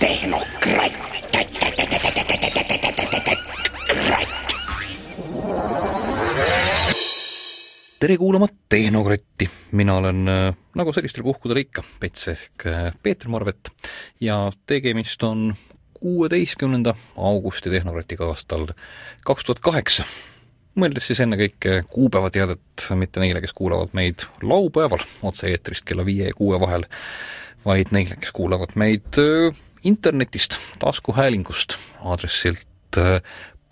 tehnokratt. tere kuulama Tehnokratti, mina olen äh, nagu sellistel puhkudel ikka, Pets ehk äh, Peeter Marvet ja tegemist on kuueteistkümnenda augusti Tehnokratiga aastal kaks tuhat kaheksa. Mõeldes siis ennekõike kuupäevateadet mitte neile, kes kuulavad meid laupäeval otse-eetrist kella viie ja kuue vahel, vaid neile, kes kuulavad meid äh, internetist, taskuhäälingust aadressilt äh,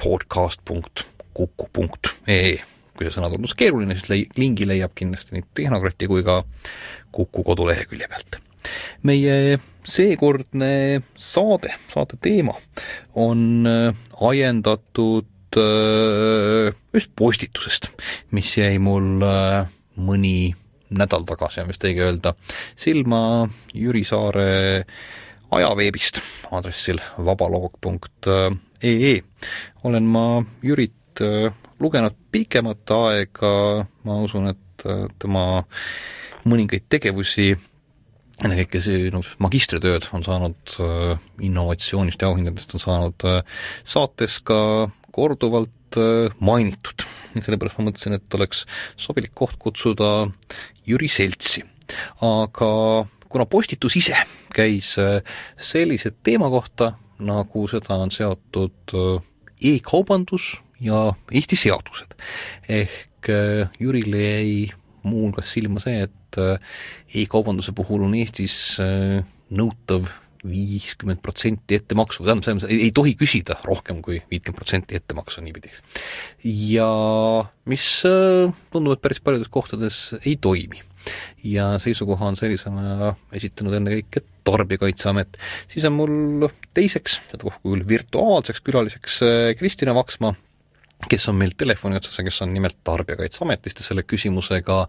podcast.kuku.ee kui see sõna tundus keeruline, siis lei-, lingi leiab kindlasti nii Tehnokrati kui ka Kuku kodulehekülje pealt. meie seekordne saade, saate teema on äh, ajendatud äh, ühest postitusest, mis jäi mul äh, mõni nädal tagasi, on vist õige öelda, silma Jüri Saare ajaveebist aadressil vabaloog.ee. olen ma Jürit lugenud pikemat aega, ma usun, et tema mõningaid tegevusi, ennekõike sinu magistritööd on saanud innovatsioonist ja auhindadest on saanud saates ka korduvalt mainitud. sellepärast ma mõtlesin, et oleks sobilik koht kutsuda Jüri Seltsi. aga kuna postitus ise käis sellise teema kohta, nagu seda on seotud e-kaubandus ja Eesti seadused. ehk Jürile jäi muuhulgas silma see, et e-kaubanduse puhul on Eestis nõutav viiskümmend protsenti ettemaksu, tähendab, selles mõttes ei, tohi küsida rohkem kui viitkümmend protsenti ettemaksu niipidi. ja mis tundub, et päris paljudes kohtades ei toimi. ja seisukoha on sellisena esitanud ennekõike Tarbijakaitseamet. siis on mul teiseks, sedapuhku küll virtuaalseks külaliseks Kristina Vaksma, kes on meil telefoni otsas ja kes on nimelt Tarbijakaitseametist ja selle küsimusega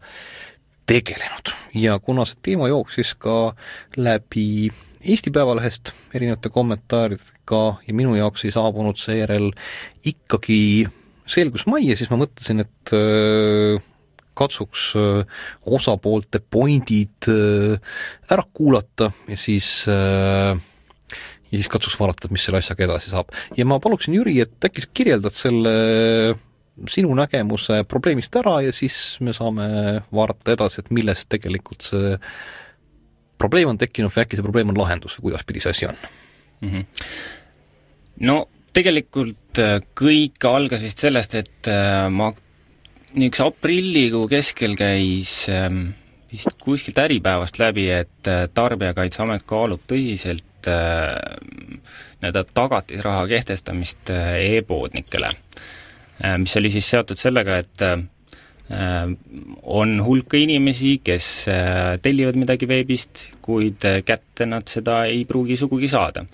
tegelenud. ja kuna see teema jooksis ka läbi Eesti Päevalehest erinevate kommentaaridega ja minu jaoks ei saabunud seejärel ikkagi selgus majja, siis ma mõtlesin, et äh, katsuks äh, osapoolte pointid äh, ära kuulata ja siis ja siis katsuks vaadata, mis selle asjaga edasi saab. ja ma paluksin, Jüri, et äkki sa kirjeldad selle sinu nägemuse probleemist ära ja siis me saame vaadata edasi, et millest tegelikult see probleem on tekkinud või äkki see probleem on lahendus või kuidaspidi see asi on mm? -hmm. no tegelikult kõik algas vist sellest, et ma niisuguse aprillikuu keskel käis vist kuskilt Äripäevast läbi, et Tarbijakaitseamet kaalub tõsiselt nii-öelda tagatisraha kehtestamist e-poodnikele. Mis oli siis seotud sellega, et on hulka inimesi, kes tellivad midagi veebist, kuid kätte nad seda ei pruugi sugugi saada.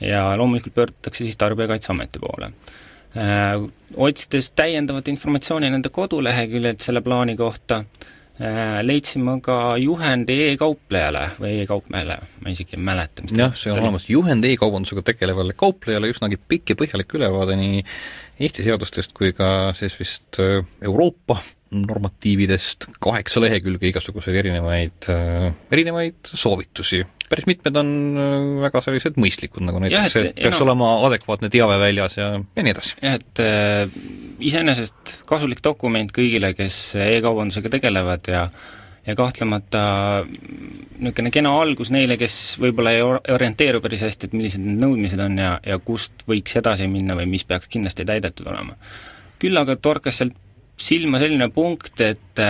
ja loomulikult pöördutakse siis Tarbijakaitseameti poole. Otsides täiendavat informatsiooni nende koduleheküljelt selle plaani kohta, leidsin ma ka juhendi e-kauplejale või e-kaupmehele, ma isegi ei mäleta, mis jah, see on olemas juhend e-kaubandusega tegelevale kauplejale, üsnagi pikk ja põhjalik ülevaade nii Eesti seadustest kui ka siis vist Euroopa normatiividest, kaheksa lehekülge igasuguseid erinevaid, erinevaid soovitusi. päris mitmed on väga sellised mõistlikud, nagu näiteks see, et peaks no, olema adekvaatne teave väljas ja, ja nii edasi. jah, et äh, iseenesest kasulik dokument kõigile, kes e-kaubandusega tegelevad ja ja kahtlemata niisugune kena algus neile, kes võib-olla ei orienteeru päris hästi, et millised need nõudmised on ja, ja kust võiks edasi minna või mis peaks kindlasti täidetud olema. küll aga torkas sealt silma selline punkt, et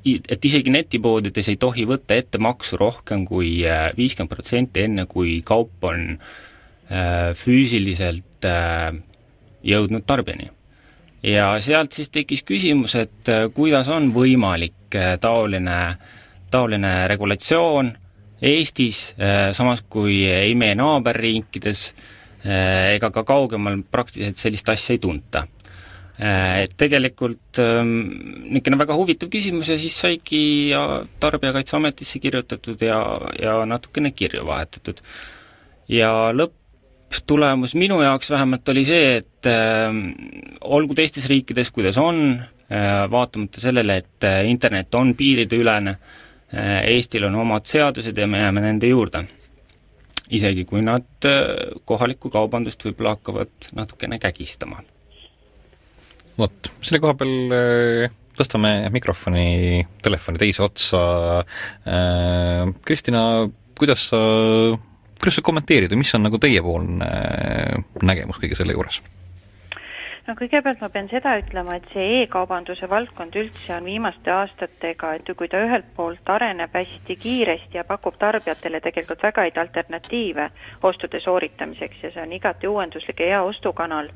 et isegi netipoodides ei tohi võtta ettemaksu rohkem kui viiskümmend protsenti, enne kui kaup on füüsiliselt jõudnud tarbijani. Ja sealt siis tekkis küsimus, et kuidas on võimalik taoline, taoline regulatsioon Eestis, samas kui ei meie naaberriikides ega ka kaugemal praktiliselt sellist asja ei tunta et tegelikult niisugune väga huvitav küsimus ja siis saigi Tarbijakaitseametisse kirjutatud ja, ja natukene kirju vahetatud. ja lõpptulemus minu jaoks vähemalt oli see, et äh, olgu teistes riikides, kuidas on äh,, vaatamata sellele, et internet on piirideülene Eestil on omad seadused ja me jääme nende juurde. isegi kui nad kohalikku kaubandust võib-olla hakkavad natukene kägistama. vot, selle koha peal tõstame mikrofoni telefoni teise otsa. Kristina, kuidas sa, kuidas sa kommenteerid või mis on nagu teiepoolne nägemus kõige selle juures? no kõigepealt ma pean seda ütlema, et see e-kaubanduse valdkond üldse on viimaste aastatega, et kui ta ühelt poolt areneb hästi kiiresti ja pakub tarbijatele tegelikult väga häid alternatiive ostude sooritamiseks ja see on igati uuenduslik ja hea ostukanal,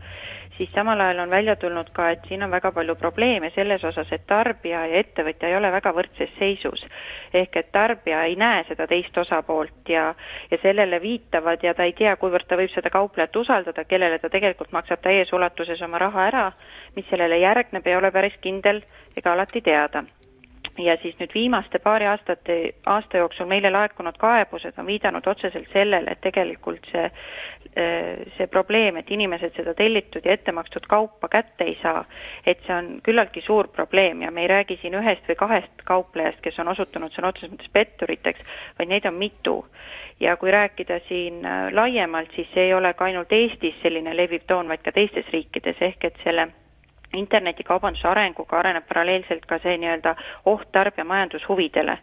siis samal ajal on välja tulnud ka, et siin on väga palju probleeme selles osas, et tarbija ja ettevõtja ei ole väga võrdses seisus. ehk et tarbija ei näe seda teist osapoolt ja, ja sellele viitavad ja ta ei tea, kuivõrd ta võib seda kauplejat usaldada, kellele ta tegelikult maksab täies ulatuses oma raha ära, mis sellele järgneb, ei ole päris kindel ega alati teada ja siis nüüd viimaste paari aastate, aasta jooksul meile laekunud kaebused on viidanud otseselt sellele, et tegelikult see, äh, see probleem, et inimesed seda tellitud ja ette makstud kaupa kätte ei saa, et see on küllaltki suur probleem ja me ei räägi siin ühest või kahest kauplejast, kes on osutunud sõna otseses mõttes petturiteks, vaid neid on mitu. ja kui rääkida siin äh, laiemalt, siis see ei ole ka ainult Eestis selline leviv toon, vaid ka teistes riikides, ehk et selle internetikaubanduse arenguga areneb paralleelselt ka see nii-öelda oht tarbija majandushuvidele.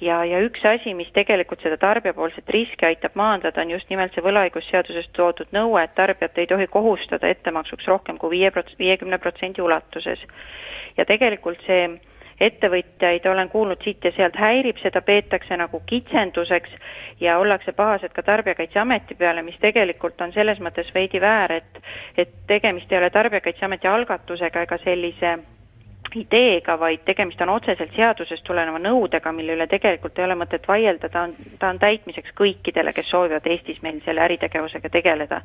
ja, ja üks asi, mis tegelikult seda tarbijapoolset riski aitab maandada, on just nimelt see võlaõigusseaduses toodud nõue, et tarbijat ei tohi kohustada ettemaksuks rohkem kui viie prots-, viiekümne protsendi ulatuses. ja tegelikult see ettevõtjaid olen kuulnud siit ja sealt häirib, seda peetakse nagu kitsenduseks ja ollakse pahased ka Tarbijakaitseameti peale, mis tegelikult on selles mõttes veidi väär, et et tegemist ei ole Tarbijakaitseameti algatusega ega sellise ideega, vaid tegemist on otseselt seadusest tuleneva nõudega, mille üle tegelikult ei ole mõtet vaielda, ta on, ta on täitmiseks kõikidele, kes soovivad Eestis meil selle äritegevusega tegeleda.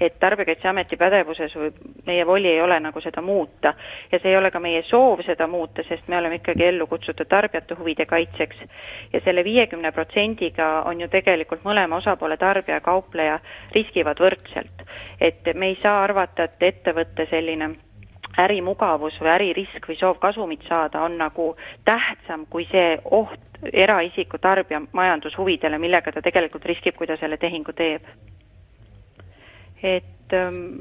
et Tarbijakaitseameti pädevuses või meie voli ei ole nagu seda muuta. ja see ei ole ka meie soov seda muuta, sest me oleme ikkagi ellu kutsutud tarbijate huvide kaitseks. ja selle viiekümne protsendiga on ju tegelikult mõlema osapoole, tarbija ja kaupleja, riskivad võrdselt. et me ei saa arvata, et ettevõtte selline ärimugavus või äririsk või soov kasumit saada on nagu tähtsam kui see oht eraisiku tarbija majandushuvidele, millega ta tegelikult riskib, kui ta selle tehingu teeb. et ähm,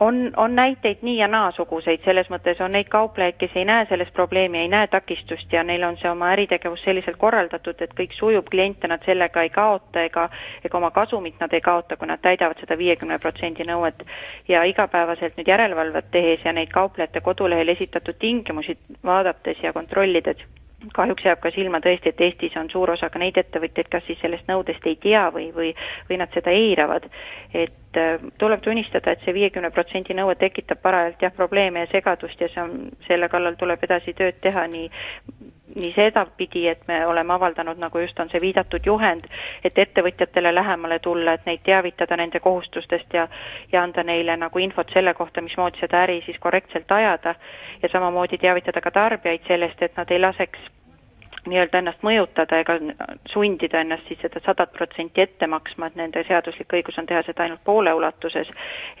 on, on näiteid nii ja naasuguseid, selles mõttes on neid kauplejaid, kes ei näe selles probleemi, ei näe takistust ja neil on see oma äritegevus selliselt korraldatud, et kõik sujub, kliente nad sellega ei kaota ega ega oma kasumit nad ei kaota, kui nad täidavad seda viiekümne protsendi nõuet. ja igapäevaselt nüüd järelevalvet tehes ja neid kauplejate kodulehel esitatud tingimusi vaadates ja kontrollides kahjuks jääb ka silma tõesti, et Eestis on suur osa ka neid ettevõtjaid, kas siis sellest nõudest ei tea või, või või nad seda eiravad. et äh, tuleb tunnistada, et see viiekümne protsendi nõue tekitab parajalt jah, probleeme ja segadust ja see on, selle kallal tuleb edasi tööd teha nii nii sedapidi, et me oleme avaldanud, nagu just on see viidatud juhend, et ettevõtjatele lähemale tulla, et neid teavitada nende kohustustest ja ja anda neile nagu infot selle kohta, mismoodi seda äri siis korrektselt ajada. Ja samamoodi teavitada ka tarbijaid sellest, et nad ei laseks nii-öelda ennast mõjutada ega sundida ennast siis seda sadat protsenti ette maksma, et nende seaduslik õigus on teha seda ainult poole ulatuses.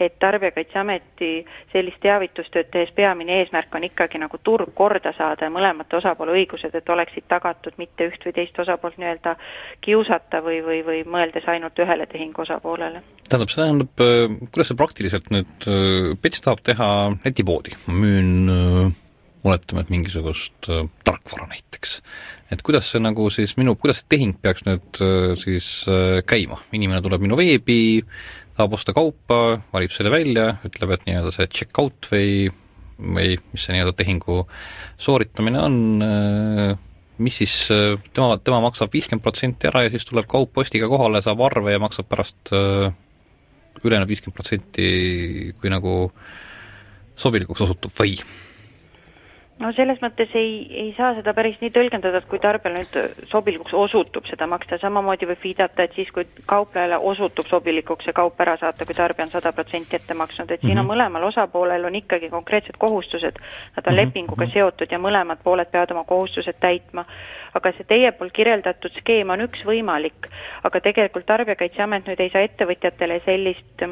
et Tarbijakaitseameti sellist teavitustööd tehes peamine eesmärk on ikkagi nagu turg korda saada ja mõlemate osapoole õigused, et oleksid tagatud, mitte üht või teist osapoolt nii-öelda kiusata või, või, või mõeldes ainult ühele tehingu osapoolele. tähendab, see tähendab, äh, kuidas see praktiliselt nüüd, äh, Pets tahab teha netipoodi, müün äh, oletame, et mingisugust äh, tarkvara näiteks. et kuidas see nagu siis minu, kuidas see tehing peaks nüüd äh, siis äh, käima, inimene tuleb minu veebi, tahab osta kaupa, valib selle välja, ütleb, et nii-öelda see check-out või või mis see nii-öelda tehingu sooritamine on äh,, mis siis äh, tema, tema maksab viiskümmend protsenti ära ja siis tuleb kaup postiga kohale, saab arve ja maksab pärast äh, ülejäänud viiskümmend protsenti, kui nagu sobilikuks osutub või? No selles mõttes ei, ei saa seda päris nii tõlgendada, et kui tarbijale nüüd sobilikuks osutub seda maksta, samamoodi võib viidata, et siis, kui kauplejale osutub sobilikuks see kaup ära saata, kui tarbija on sada protsenti ette maksnud, et mm -hmm. siin on mhm. mõlemal osapoolel on ikkagi konkreetsed kohustused, nad on mm -hmm. lepinguga mhm. seotud ja mõlemad pooled peavad oma kohustused täitma. aga see teie poolt kirjeldatud skeem on üks võimalik, aga tegelikult Tarbijakaitseamet nüüd ei saa ettevõtjatele sellist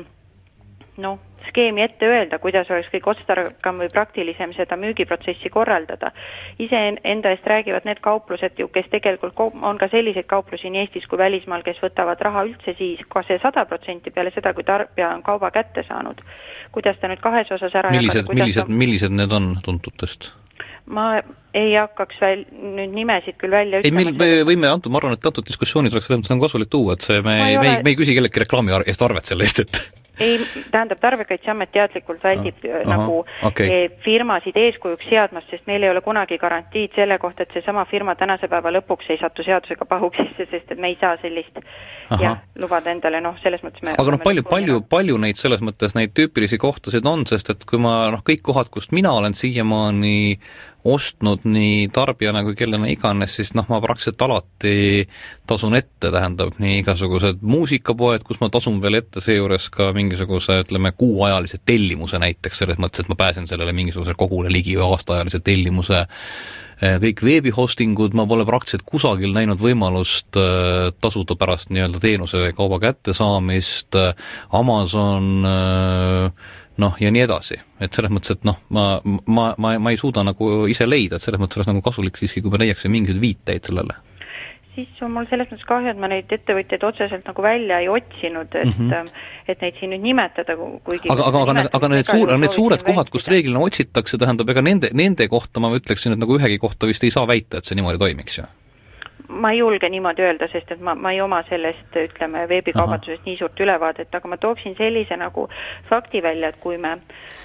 noh, skeemi ette öelda, kuidas oleks kõige otstarbekam või praktilisem seda müügiprotsessi korraldada. iseenda eest räägivad need kauplused ju, kes tegelikult on ka selliseid kauplusi nii Eestis kui välismaal, kes võtavad raha üldse siis ka see sada protsenti peale seda, kui tarbija on kauba kätte saanud. kuidas ta nüüd kahes osas ära millised, millised ta..., millised need on tuntutest? ma ei hakkaks väl-, nüüd nimesid küll välja ei, meil, me võime antud, ma arvan, et antud diskussioonis oleks selles mõttes nagu kasulik tuua, et see, me, me ei, me ei küsi kelleltki reklaami eest arvet selle eest, et ei, tähendab, Tarbijakaitseamet teadlikult väldib ah, nagu okay. Eh, firmasid eeskujuks seadmast, sest meil ei ole kunagi garantiid selle kohta, et seesama firma tänase päeva lõpuks ei satu seadusega pahuksisse, sest et me ei saa sellist Aha. jah, lubada endale, noh, selles mõttes me aga noh, palju, palju, palju neid selles mõttes, neid tüüpilisi kohtasid on, sest et kui ma noh, kõik kohad, kust mina olen siiamaani ostnud nii tarbijana kui kellena iganes, siis noh, ma praktiliselt alati tasun ette, tähendab nii igasugused muusikapoed, kus ma tasun veel ette seejuures ka mingisuguse ütleme, kuuajalise tellimuse näiteks, selles mõttes, et ma pääsen sellele mingisugusele kogule ligi aastaajalise tellimuse. Eh, kõik veebihostingud, ma pole praktiliselt kusagil näinud võimalust äh, tasuda pärast nii-öelda teenuse või kauba kättesaamist, Amazon äh, noh, ja nii edasi. et selles mõttes, et noh, ma, ma, ma, ma ei suuda nagu ise leida, et selles mõttes oleks nagu kasulik siiski, kui me leiaksime mingisuguseid viiteid sellele siis on mul selles mõttes kahju, et ma neid ettevõtjaid otseselt nagu välja ei otsinud, et mm -hmm. et neid siin nüüd nimetada, kuigi aga, aga, aga, aga need suur, need suured kohad, kust reeglina otsitakse, tähendab, ega nende, nende kohta ma ütleksin, et nagu ühegi kohta vist ei saa väita, et see niimoodi toimiks ju ma ei julge niimoodi öelda, sest et ma, ma ei oma sellest, ütleme, veebikaubandusest nii suurt ülevaadet, aga ma tooksin sellise nagu fakti välja, et kui me,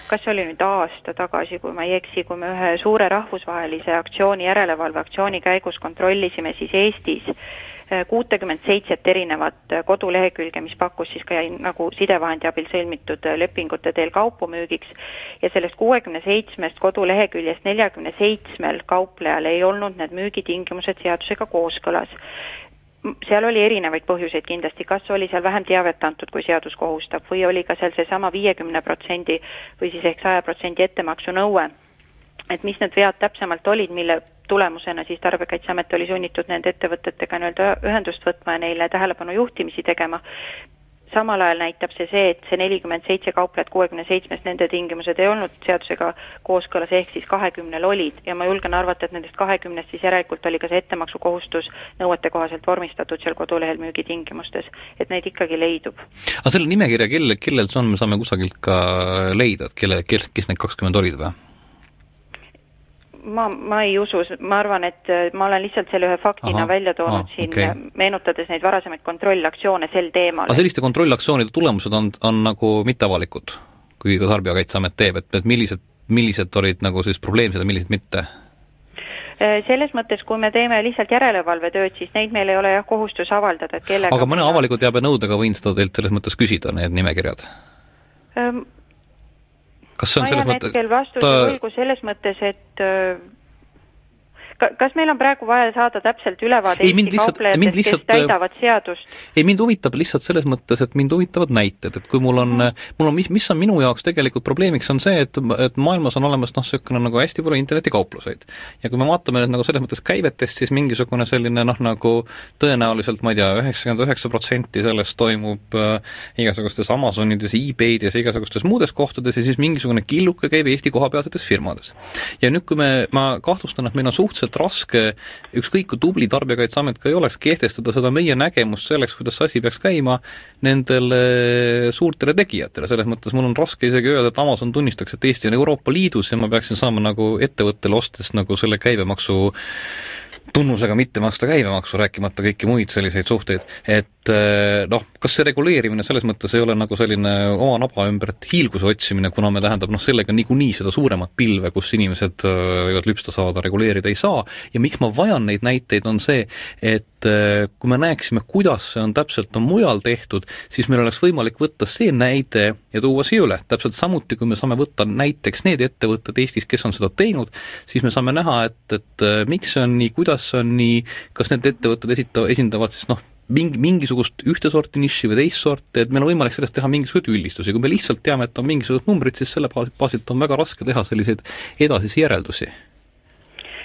kas see oli nüüd aasta tagasi, kui ma ei eksi, kui me ühe suure rahvusvahelise aktsiooni, järelevalveaktsiooni käigus kontrollisime siis Eestis kuutekümmet seitset erinevat kodulehekülge, mis pakkus siis ka nagu sidevahendi abil sõlmitud lepingute teel kaupu müügiks ja sellest kuuekümne seitsmest koduleheküljest neljakümne seitsmel kauplejal ei olnud need müügitingimused seadusega kooskõlas. Seal oli erinevaid põhjuseid kindlasti, kas oli seal vähem teavet antud, kui seadus kohustab, või oli ka seal seesama viiekümne protsendi või siis ehk saja protsendi ettemaksu nõue? Et mis need vead täpsemalt olid, mille tulemusena siis Tarbijakaitseamet oli sunnitud nende ettevõtetega nii-öelda ühendust võtma ja neile tähelepanu juhtimisi tegema, samal ajal näitab see see, et see nelikümmend seitse kauplejat kuuekümne seitsmest, nende tingimused ei olnud seadusega kooskõlas, ehk siis kahekümnel olid ja ma julgen arvata, et nendest kahekümnest siis järelikult oli ka see ettemaksukohustus nõuetekohaselt vormistatud seal kodulehel müügitingimustes, et neid ikkagi leidub. aga selle nimekirja, kelle, kellel see on, me saame kusagilt ka leida, et kelle, kes, kes need kakskümmend olid või? Ma, ma ei usu, ma arvan, et äh, ma olen lihtsalt selle ühe faktina aha, välja toonud aha, siin okay., äh, meenutades neid varasemaid kontrollaktsioone sel teemal. aga selliste kontrollaktsioonide tulemused on, on nagu mitteavalikud, kui ka Tarbijakaitseamet teeb, et, et millised, millised olid nagu siis probleemsed ja millised mitte? Äh, selles mõttes, kui me teeme lihtsalt järelevalvetööd, siis neid meil ei ole jah kohustus avaldada, et kellega aga mõne avaliku teabenõudega võin seda teilt selles mõttes küsida, need nimekirjad ähm,? Kas see on selles mõttes hetkel vastuse ta... võlgu selles mõttes, et kas meil on praegu vaja saada täpselt ülevaade ei, Eesti kauplejatest, kes täidavad seadust? ei, mind huvitab lihtsalt selles mõttes, et mind huvitavad näited, et kui mul on mm., mul on, mis, mis on minu jaoks tegelikult probleemiks, on see, et, et maailmas on olemas noh, niisugune nagu hästi palju internetikaupluseid. ja kui me vaatame nüüd nagu selles mõttes käivetest, siis mingisugune selline noh, nagu tõenäoliselt ma ei tea, üheksakümmend üheksa protsenti sellest toimub äh, igasugustes Amazonides, e-Baydes ja igasugustes muudes kohtades ja siis mingisugune killuke käib Eesti kohapealsetes firmades. ja nüüd, kui me, ma kahtlustan, et meil on suhteliselt suhteliselt raske, ükskõik kui tubli Tarbijakaitseamet ka ei oleks, kehtestada seda meie nägemust selleks, kuidas see asi peaks käima, nendele suurtele tegijatele, selles mõttes mul on raske isegi öelda, et Amazon tunnistaks, et Eesti on Euroopa Liidus ja ma peaksin saama nagu ettevõttele ostes nagu selle käibemaksu tunnusega mitte maksta käibemaksu, rääkimata kõiki muid selliseid suhteid, et eh, noh, kas see reguleerimine selles mõttes ei ole nagu selline oma naba ümbert hiilguse otsimine, kuna me tähendab noh, sellega niikuinii seda suuremat pilve, kus inimesed eh, võivad lüpsta saada, reguleerida ei saa. Ja miks ma vajan neid näiteid, on see, et eh, kui me näeksime, kuidas see on täpselt, on mujal tehtud, siis meil oleks võimalik võtta see näide ja tuua siia üle, täpselt samuti, kui me saame võtta näiteks need ettevõtted Eestis, kes on seda teinud, siis me saame näha, et, et miks see on nii, kuidas see on nii, kas need ettevõtted esita-, esindavad siis noh, mingi, mingisugust ühte sorti nišši või teist sorti, et meil on võimalik sellest teha mingisuguseid üldistusi, kui me lihtsalt teame, et on mingisugused numbrid, siis selle baasilt on väga raske teha selliseid edasisi järeldusi.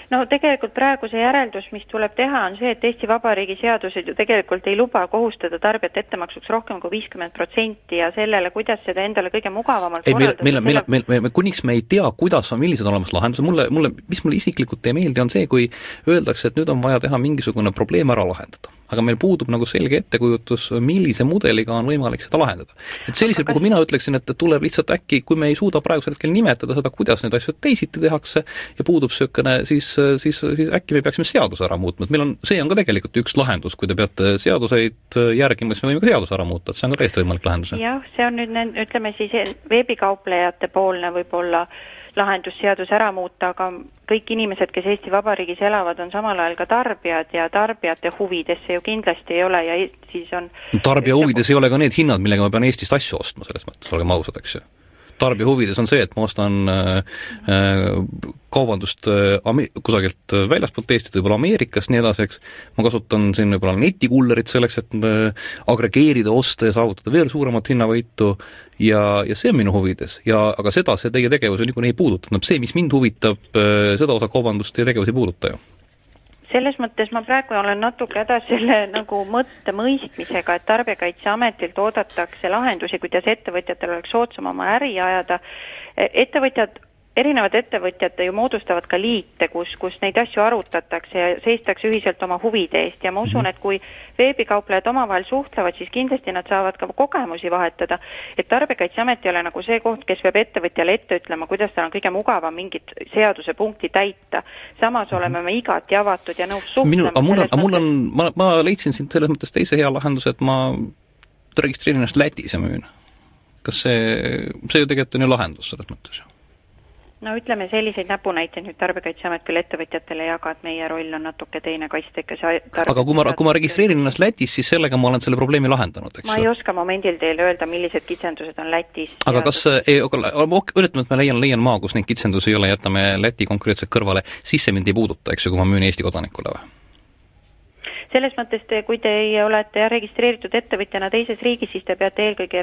No tegelikult praegu see järeldus, mis tuleb teha, on see, et Eesti Vabariigi seadused ju tegelikult ei luba kohustada tarbijat ettemaksuks rohkem kui viiskümmend protsenti ja sellele, kuidas seda endale kõige mugavamalt ei, meil, meil, meil, meil, meil, kuniks me ei tea, kuidas on, millised on olemas lahendused, mulle, mulle, mis mulle isiklikult ei meeldi, on see, kui öeldakse, et nüüd on vaja teha mingisugune probleem ära lahendada aga meil puudub nagu selge ettekujutus, millise mudeliga on võimalik seda lahendada. et sellisel puhul mina ütleksin, et tuleb lihtsalt äkki, kui me ei suuda praegusel hetkel nimetada seda, kuidas neid asju teisiti tehakse ja puudub niisugune, siis, siis, siis äkki me peaksime seaduse ära muutma, et meil on, see on ka tegelikult üks lahendus, kui te peate seaduseid järgima, siis me võime ka seaduse ära muuta, et see on ka täiesti võimalik lahendus. jah, see on nüüd, ütleme siis veebikauplejate poolne võib-olla lahendusseadus ära muuta, aga kõik inimesed, kes Eesti Vabariigis elavad, on samal ajal ka tarbijad ja tarbijate huvides see ju kindlasti ei ole ja siis on tarbija huvides ei ole ka need hinnad, millega ma pean Eestist asju ostma, selles mõttes, olgem ausad, eks ju tarbija huvides on see, et ma ostan äh, äh, kaubandust äh, kusagilt väljaspoolt Eestit, võib-olla Ameerikast, nii edasi, eks, ma kasutan siin võib-olla netikullerit selleks, et agregeerida, osta ja saavutada veel suuremat hinnavõitu. Ja, ja see on minu huvides. Ja aga seda see teie tegevus ju niikuinii ei puuduta, tähendab see, mis mind huvitab, seda osa kaubandust teie tegevus ei puuduta ju selles mõttes ma praegu olen natuke hädas selle nagu mõtte mõistmisega, et Tarbijakaitseametilt oodatakse lahendusi, kuidas ettevõtjatel oleks soodsam oma äri ajada. ettevõtjad erinevad ettevõtjad ju moodustavad ka liite, kus, kus neid asju arutatakse ja seistakse ühiselt oma huvide eest ja ma usun, mhm. et kui veebikauplejad omavahel suhtlevad, siis kindlasti nad saavad ka kogemusi vahetada, et Tarbijakaitseamet ei ole nagu see koht, kes peab ettevõtjale ette ütlema, kuidas tal on kõige mugavam mingit seadusepunkti täita. samas mhm. oleme me igati avatud ja nõus suhtlema. minu, aga mul on, aga mul on, ma, ma leidsin siit selles mõttes teise hea lahenduse, et ma registreerin ennast Lätis ja müün. kas see, see ju tegelikult on ju lahendus selles mõttes ju no ütleme, selliseid näpunäiteid nüüd Tarbijakaitseamet küll ettevõtjatele ei jaga, et meie roll on natuke teine, kaitsta ikka see aga kui ma, kui ma registreerin ennast Lätis, siis sellega ma olen selle probleemi lahendanud, eks ma ei oska momendil teile öelda, millised kitsendused on Lätis. aga kas, ei, ütleme, et ma leian, leian maa, kus neid kitsendusi ei ole, jätame Läti konkreetselt kõrvale, siis see mind ei puuduta, eks ju, kui ma müün Eesti kodanikule või? Selles mõttes te, kui te olete registreeritud ettevõtjana teises riigis, siis te peate eelkõige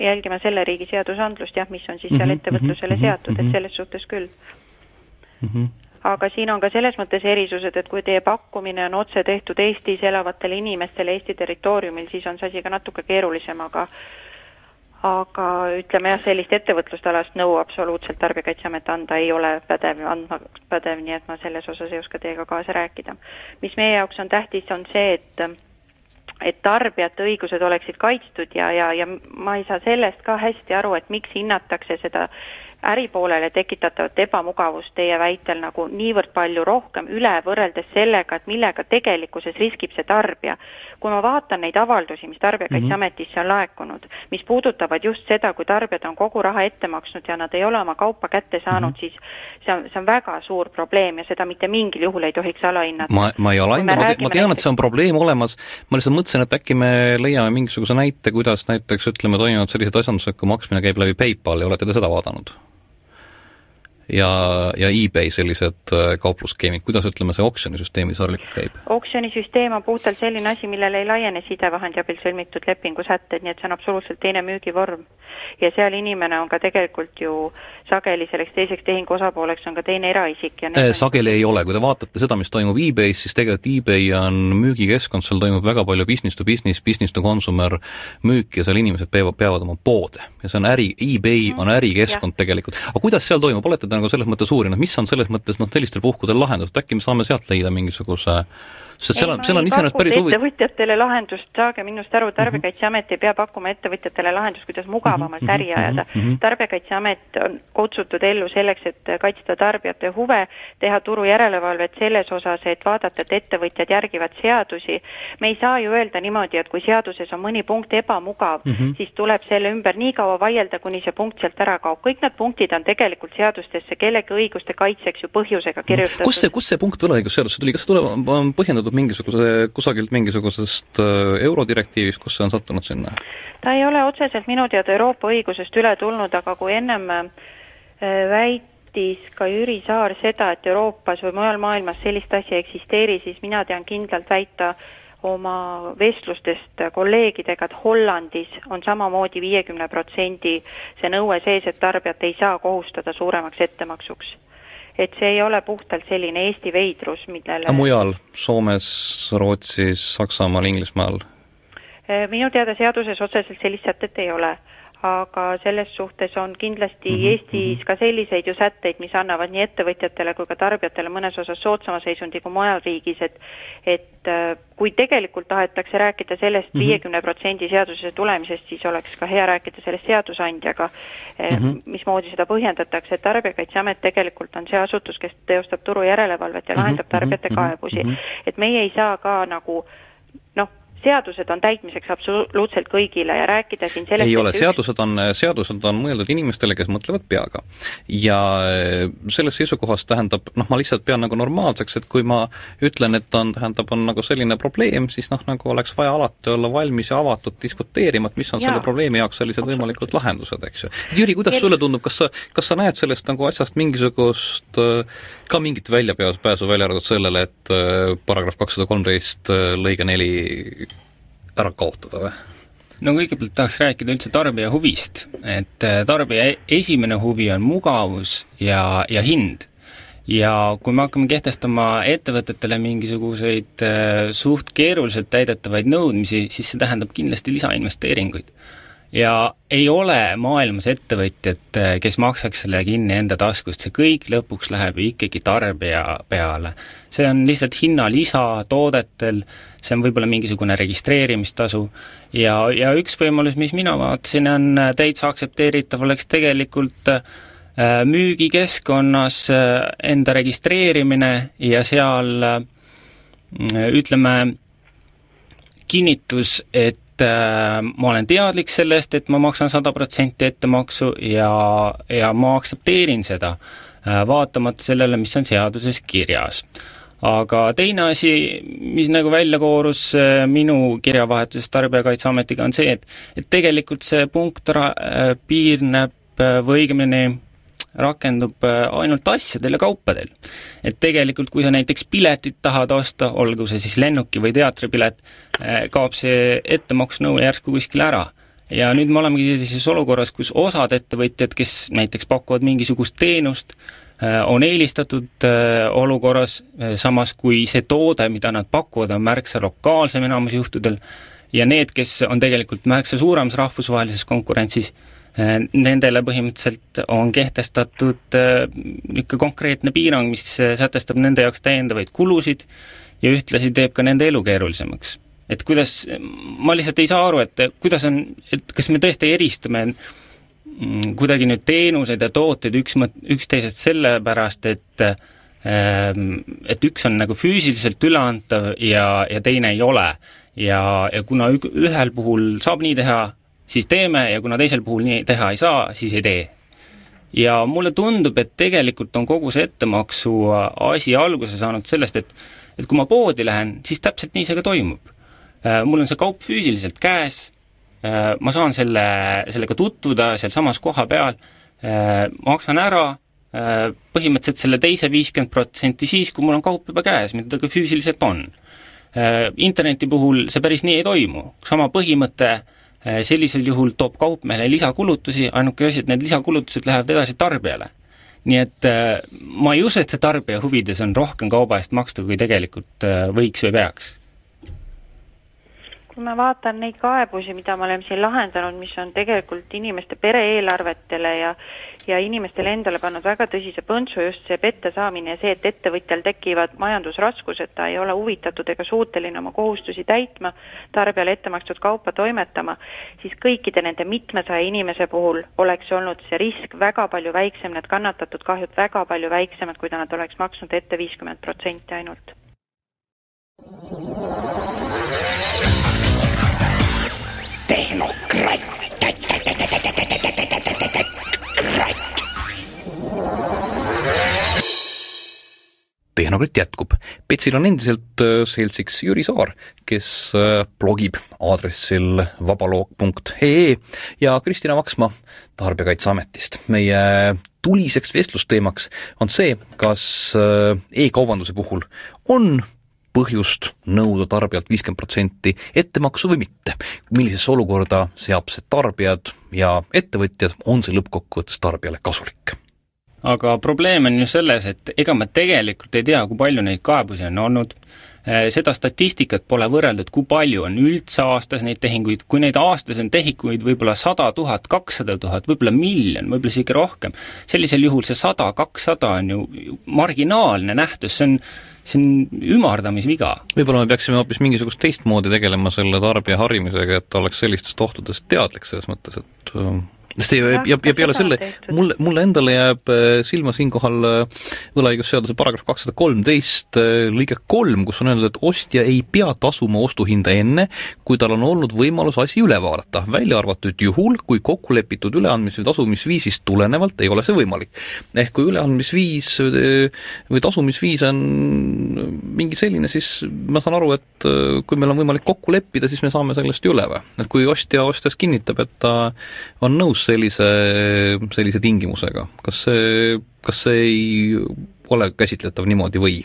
jälgima selle riigi seadusandlust jah, mis on siis seal -hmm, ettevõtlusele -hmm, seatud, et mhm. selles suhtes küll mm. -hmm aga siin on ka selles mõttes erisused, et kui teie pakkumine on otse tehtud Eestis elavatele inimestele Eesti territooriumil, siis on see asi ka natuke keerulisem, aga aga ütleme jah, sellist ettevõtlustalast nõu absoluutselt Tarbijakaitseamet anda ei ole pädev, andma pädev, nii et ma selles osas ei oska teiega kaasa rääkida. mis meie jaoks on tähtis, on see, et et tarbijate õigused oleksid kaitstud ja, ja, ja ma ei saa sellest ka hästi aru, et miks hinnatakse seda äripoolele tekitatavat ebamugavust teie väitel nagu niivõrd palju rohkem üle, võrreldes sellega, et millega tegelikkuses riskib see tarbija. kui ma vaatan neid avaldusi, mis Tarbijakaitseametisse on laekunud, mis puudutavad just seda, kui tarbijad on kogu raha ette maksnud ja nad ei ole oma kaupa kätte saanud -hmm. siis see on, see on väga suur probleem ja seda mitte mingil juhul ei tohiks alahinnata. ma, ma ei alahinda, ma, ma tean, et see on probleem olemas, ma lihtsalt mõtlesin, et äkki me leiame mingisuguse näite, kuidas näiteks ütleme, toimuvad sellised asjandused, kui maksmine käib läbi PayPal ja olete te seda vaadanud? Ja, ja eBay sellised äh, kauplusskeemid, kuidas ütleme, see oksjonisüsteemi sarlikult käib? oksjonisüsteem on puhtalt selline asi, millele ei laiene sidevahendi abil sõlmitud lepingusätted, nii et see on absoluutselt teine müügivorm. ja seal inimene on ka tegelikult ju sageli selleks teiseks tehingu osapooleks on ka teine eraisik ja äh, sageli ei ole, kui te vaatate seda, mis toimub e-Bay's, siis tegelikult eBay on müügikeskkond, seal toimub väga palju business to business, business to consumer müük ja seal inimesed peavad, peavad oma poode. ja see on äri, eBay mm, on ärikeskkond tegelikult. aga kuidas seal toimub, olete te nagu selles mõttes uurinud, mis on selles mõttes noh, sellistel puhkudel lahendus, et äkki me saame sealt leida mingisuguse sest seal on, seal on iseenesest päris huvi-. ettevõtjatele lahendust, saage minust aru, Tarbijakaitseamet ei pea pakkuma ettevõtjatele lahendust, kuidas mugavamalt äri mhm, ajada mm. -hmm. tarbijakaitseamet on kutsutud ellu selleks, et kaitsta tarbijate huve, teha turujärelevalvet selles osas, et vaadata, et ettevõtjad järgivad seadusi. me ei saa ju öelda niimoodi, et kui seaduses on mõni punkt ebamugav mm, -hmm. siis tuleb selle ümber nii kaua vaielda, kuni see punkt sealt ära kaob. kõik need punktid on tegelikult seadustesse kellegi õiguste kaitseks ju põhjusega kirjutatud. kust see, kust see punkt võlaõigusseadusesse tuli, kas see tuleb, on põhjendatud tulnud mingisuguse, kusagilt mingisugusest äh, eurodirektiivist, kus see on sattunud sinna? ta ei ole otseselt minu teada Euroopa õigusest üle tulnud, aga kui ennem äh, väitis ka Jüri Saar seda, et Euroopas või mujal maailmas sellist asja ei eksisteeri, siis mina tean kindlalt väita oma vestlustest kolleegidega, et Hollandis on samamoodi viiekümne protsendi see nõue sees, et tarbijat ei saa kohustada suuremaks ettemaksuks et see ei ole puhtalt selline Eesti veidrus, millele aga mujal, Soomes, Rootsis, Saksamaal, Inglismaal? minu teada seaduses otseselt sellist sätet ei ole aga selles suhtes on kindlasti mm -hmm. Eestis ka selliseid ju sätteid, mis annavad nii ettevõtjatele kui ka tarbijatele mõnes osas soodsama seisundi kui mujal riigis, et et äh, kui tegelikult tahetakse rääkida sellest mhm. viiekümne mm -hmm. protsendi seadusesse tulemisest, siis oleks ka hea rääkida sellest seadusandjaga mm, -hmm. mismoodi seda põhjendatakse, et Tarbijakaitseamet tegelikult on see asutus, kes teostab turujärelevalvet ja lahendab mhm. tarbijate kaebusi. et meie ei saa ka nagu noh, seadused on täitmiseks absoluutselt kõigile ja rääkida siin sellest ei ole, seadused on, seadused on mõeldud inimestele, kes mõtlevad peaga. ja eh, sellest seisukohast tähendab, noh, ma lihtsalt pean nagu normaalseks, et kui ma ütlen, et on, tähendab, on nagu selline probleem, siis noh, nagu oleks vaja alati olla valmis ja avatud diskuteerima, et mis on ja. selle probleemi jaoks sellised võimalikud lahendused, eks ju. Jüri, kuidas sulle tundub, kas sa, kas sa näed sellest nagu asjast mingisugust ka mingit väljapääsu, välja arvatud sellele, et eh, paragrahv kakssada kolmteist eh, lõige neli ära kaotada või? no kõigepealt tahaks rääkida üldse tarbija huvist, et äh, tarbija e-, esimene huvi on mugavus ja, ja hind. ja kui me hakkame kehtestama ettevõtetele mingisuguseid äh, suht keeruliselt täidetavaid nõudmisi, siis see tähendab kindlasti lisainvesteeringuid ja ei ole maailmas ettevõtjat, eh, kes maksaks selle kinni enda taskust, see kõik lõpuks läheb ikkagi tarbija peale. see on lihtsalt hinnalisa toodetel, see on võib-olla mingisugune registreerimistasu. Ja, ja üks võimalus, mis mina vaatasin, on täitsa aktsepteeritav, oleks tegelikult äh, müügikeskkonnas äh, enda registreerimine ja seal äh, ütleme, kinnitus, et äh, ma olen teadlik sellest, et ma maksan sada protsenti ettemaksu ja, ja ma aktsepteerin seda äh,, vaatamata sellele, mis on seaduses kirjas aga teine asi, mis nagu välja koorus äh, minu kirjavahetusest Tarbijakaitseametiga, on see, et et tegelikult see punkt ra-, äh, piirneb äh, või õigemini rakendub ainult asjadel ja kaupadel. et tegelikult, kui sa näiteks piletit tahad osta, olgu see siis lennuki- või teatripilet, kaob see ettemaksunõue järsku kuskil ära. ja nüüd me olemegi sellises olukorras, kus osad ettevõtjad, kes näiteks pakuvad mingisugust teenust, on eelistatud olukorras, samas kui see toode, mida nad pakuvad, on märksa lokaalsem enamus juhtudel, ja need, kes on tegelikult märksa suuremas rahvusvahelises konkurentsis, Äh, nendele põhimõtteliselt on kehtestatud äh, niisugune konkreetne piirang, mis äh, sätestab nende jaoks täiendavaid kulusid ja ühtlasi teeb ka nende elu keerulisemaks. et kuidas, ma lihtsalt ei saa aru, et kuidas on, et kas me tõesti eristume kuidagi nüüd teenuseid ja tooteid üks mõt-, üksteisest sellepärast, et ähm, et üks on nagu füüsiliselt üleantav ja, ja teine ei ole. ja, ja kuna ühel puhul saab nii teha, siis teeme ja kuna teisel puhul nii teha ei saa, siis ei tee. ja mulle tundub, et tegelikult on kogu see ettemaksu asi alguse saanud sellest, et et kui ma poodi lähen, siis täpselt nii see ka toimub. Äh, mul on see kaup füüsiliselt käes, ma saan selle, sellega tutvuda sealsamas koha peal, äh, maksan ära, põhimõtteliselt selle teise viiskümmend protsenti siis, kui mul on kaup juba käes, mida ta ka füüsiliselt on. Interneti puhul see päris nii ei toimu, sama põhimõte äh, Äh, sellisel juhul toob kaupmehele lisakulutusi, ainuke asi, et need lisakulutused lähevad edasi tarbijale. nii et äh, ma ei usu, et see tarbija huvides on rohkem kauba eest maksta, kui tegelikult äh, võiks või peaks kui ma vaatan neid kaebusi, mida me oleme siin lahendanud, mis on tegelikult inimeste pere-eelarvetele ja ja inimestele endale pannud väga tõsise põntsu just see pette saamine ja see, et ettevõtjal tekivad majandusraskused, ta ei ole huvitatud ega suuteline oma kohustusi täitma, tarbijale ette makstud kaupa toimetama, siis kõikide nende mitmesaja inimese puhul oleks olnud see risk väga palju väiksem, need kannatatud kahjud väga palju väiksemad, kui ta nad oleks maksnud ette viiskümmend protsenti ainult. Tehnokratt. tehnokratt jätkub. Petsil on endiselt äh, seltsiks Jüri Saar, kes äh, blogib aadressil vabaloog.ee ja Kristina Vaksma Tarbijakaitseametist. meie tuliseks vestlusteemaks on see, kas äh, e-kaubanduse puhul on põhjust nõuda tarbijalt viiskümmend protsenti ettemaksu või mitte. millisesse olukorda seab see tarbijad ja ettevõtjad, on see lõppkokkuvõttes tarbijale kasulik? aga probleem on ju selles, et ega me tegelikult ei tea, kui palju neid kaebusi on olnud, seda statistikat pole võrreldud, kui palju on üldse aastas neid tehinguid, kui neid aastas on tehinguid võib-olla sada tuhat, kakssada tuhat, võib-olla miljon, võib-olla isegi rohkem, sellisel juhul see sada, kakssada on ju marginaalne nähtus, see on see on ümardamisviga. võib-olla me peaksime hoopis mingisugust teistmoodi tegelema selle tarbija harimisega, et ta oleks sellistest ohtudest teadlik selles mõttes, et sest ja, ja, ja peale selle, mulle, mulle endale jääb äh, silma siinkohal äh, võlaõigusseaduse paragrahv kakssada kolmteist äh, lõige kolm, kus on öeldud, et ostja ei pea tasuma ostuhinda enne, kui tal on olnud võimalus asi üle vaadata, välja arvatud juhul, kui kokkulepitud üleandmis- või tasumisviisist tulenevalt ei ole see võimalik. ehk kui üleandmisviis või tasumisviis on mingi selline, siis ma saan aru, et kui meil on võimalik kokku leppida, siis me saame sellest ju üle või? et kui ostja ostes kinnitab, et ta on nõus nõus sellise, sellise tingimusega, kas see, kas see ei ole käsitletav niimoodi või?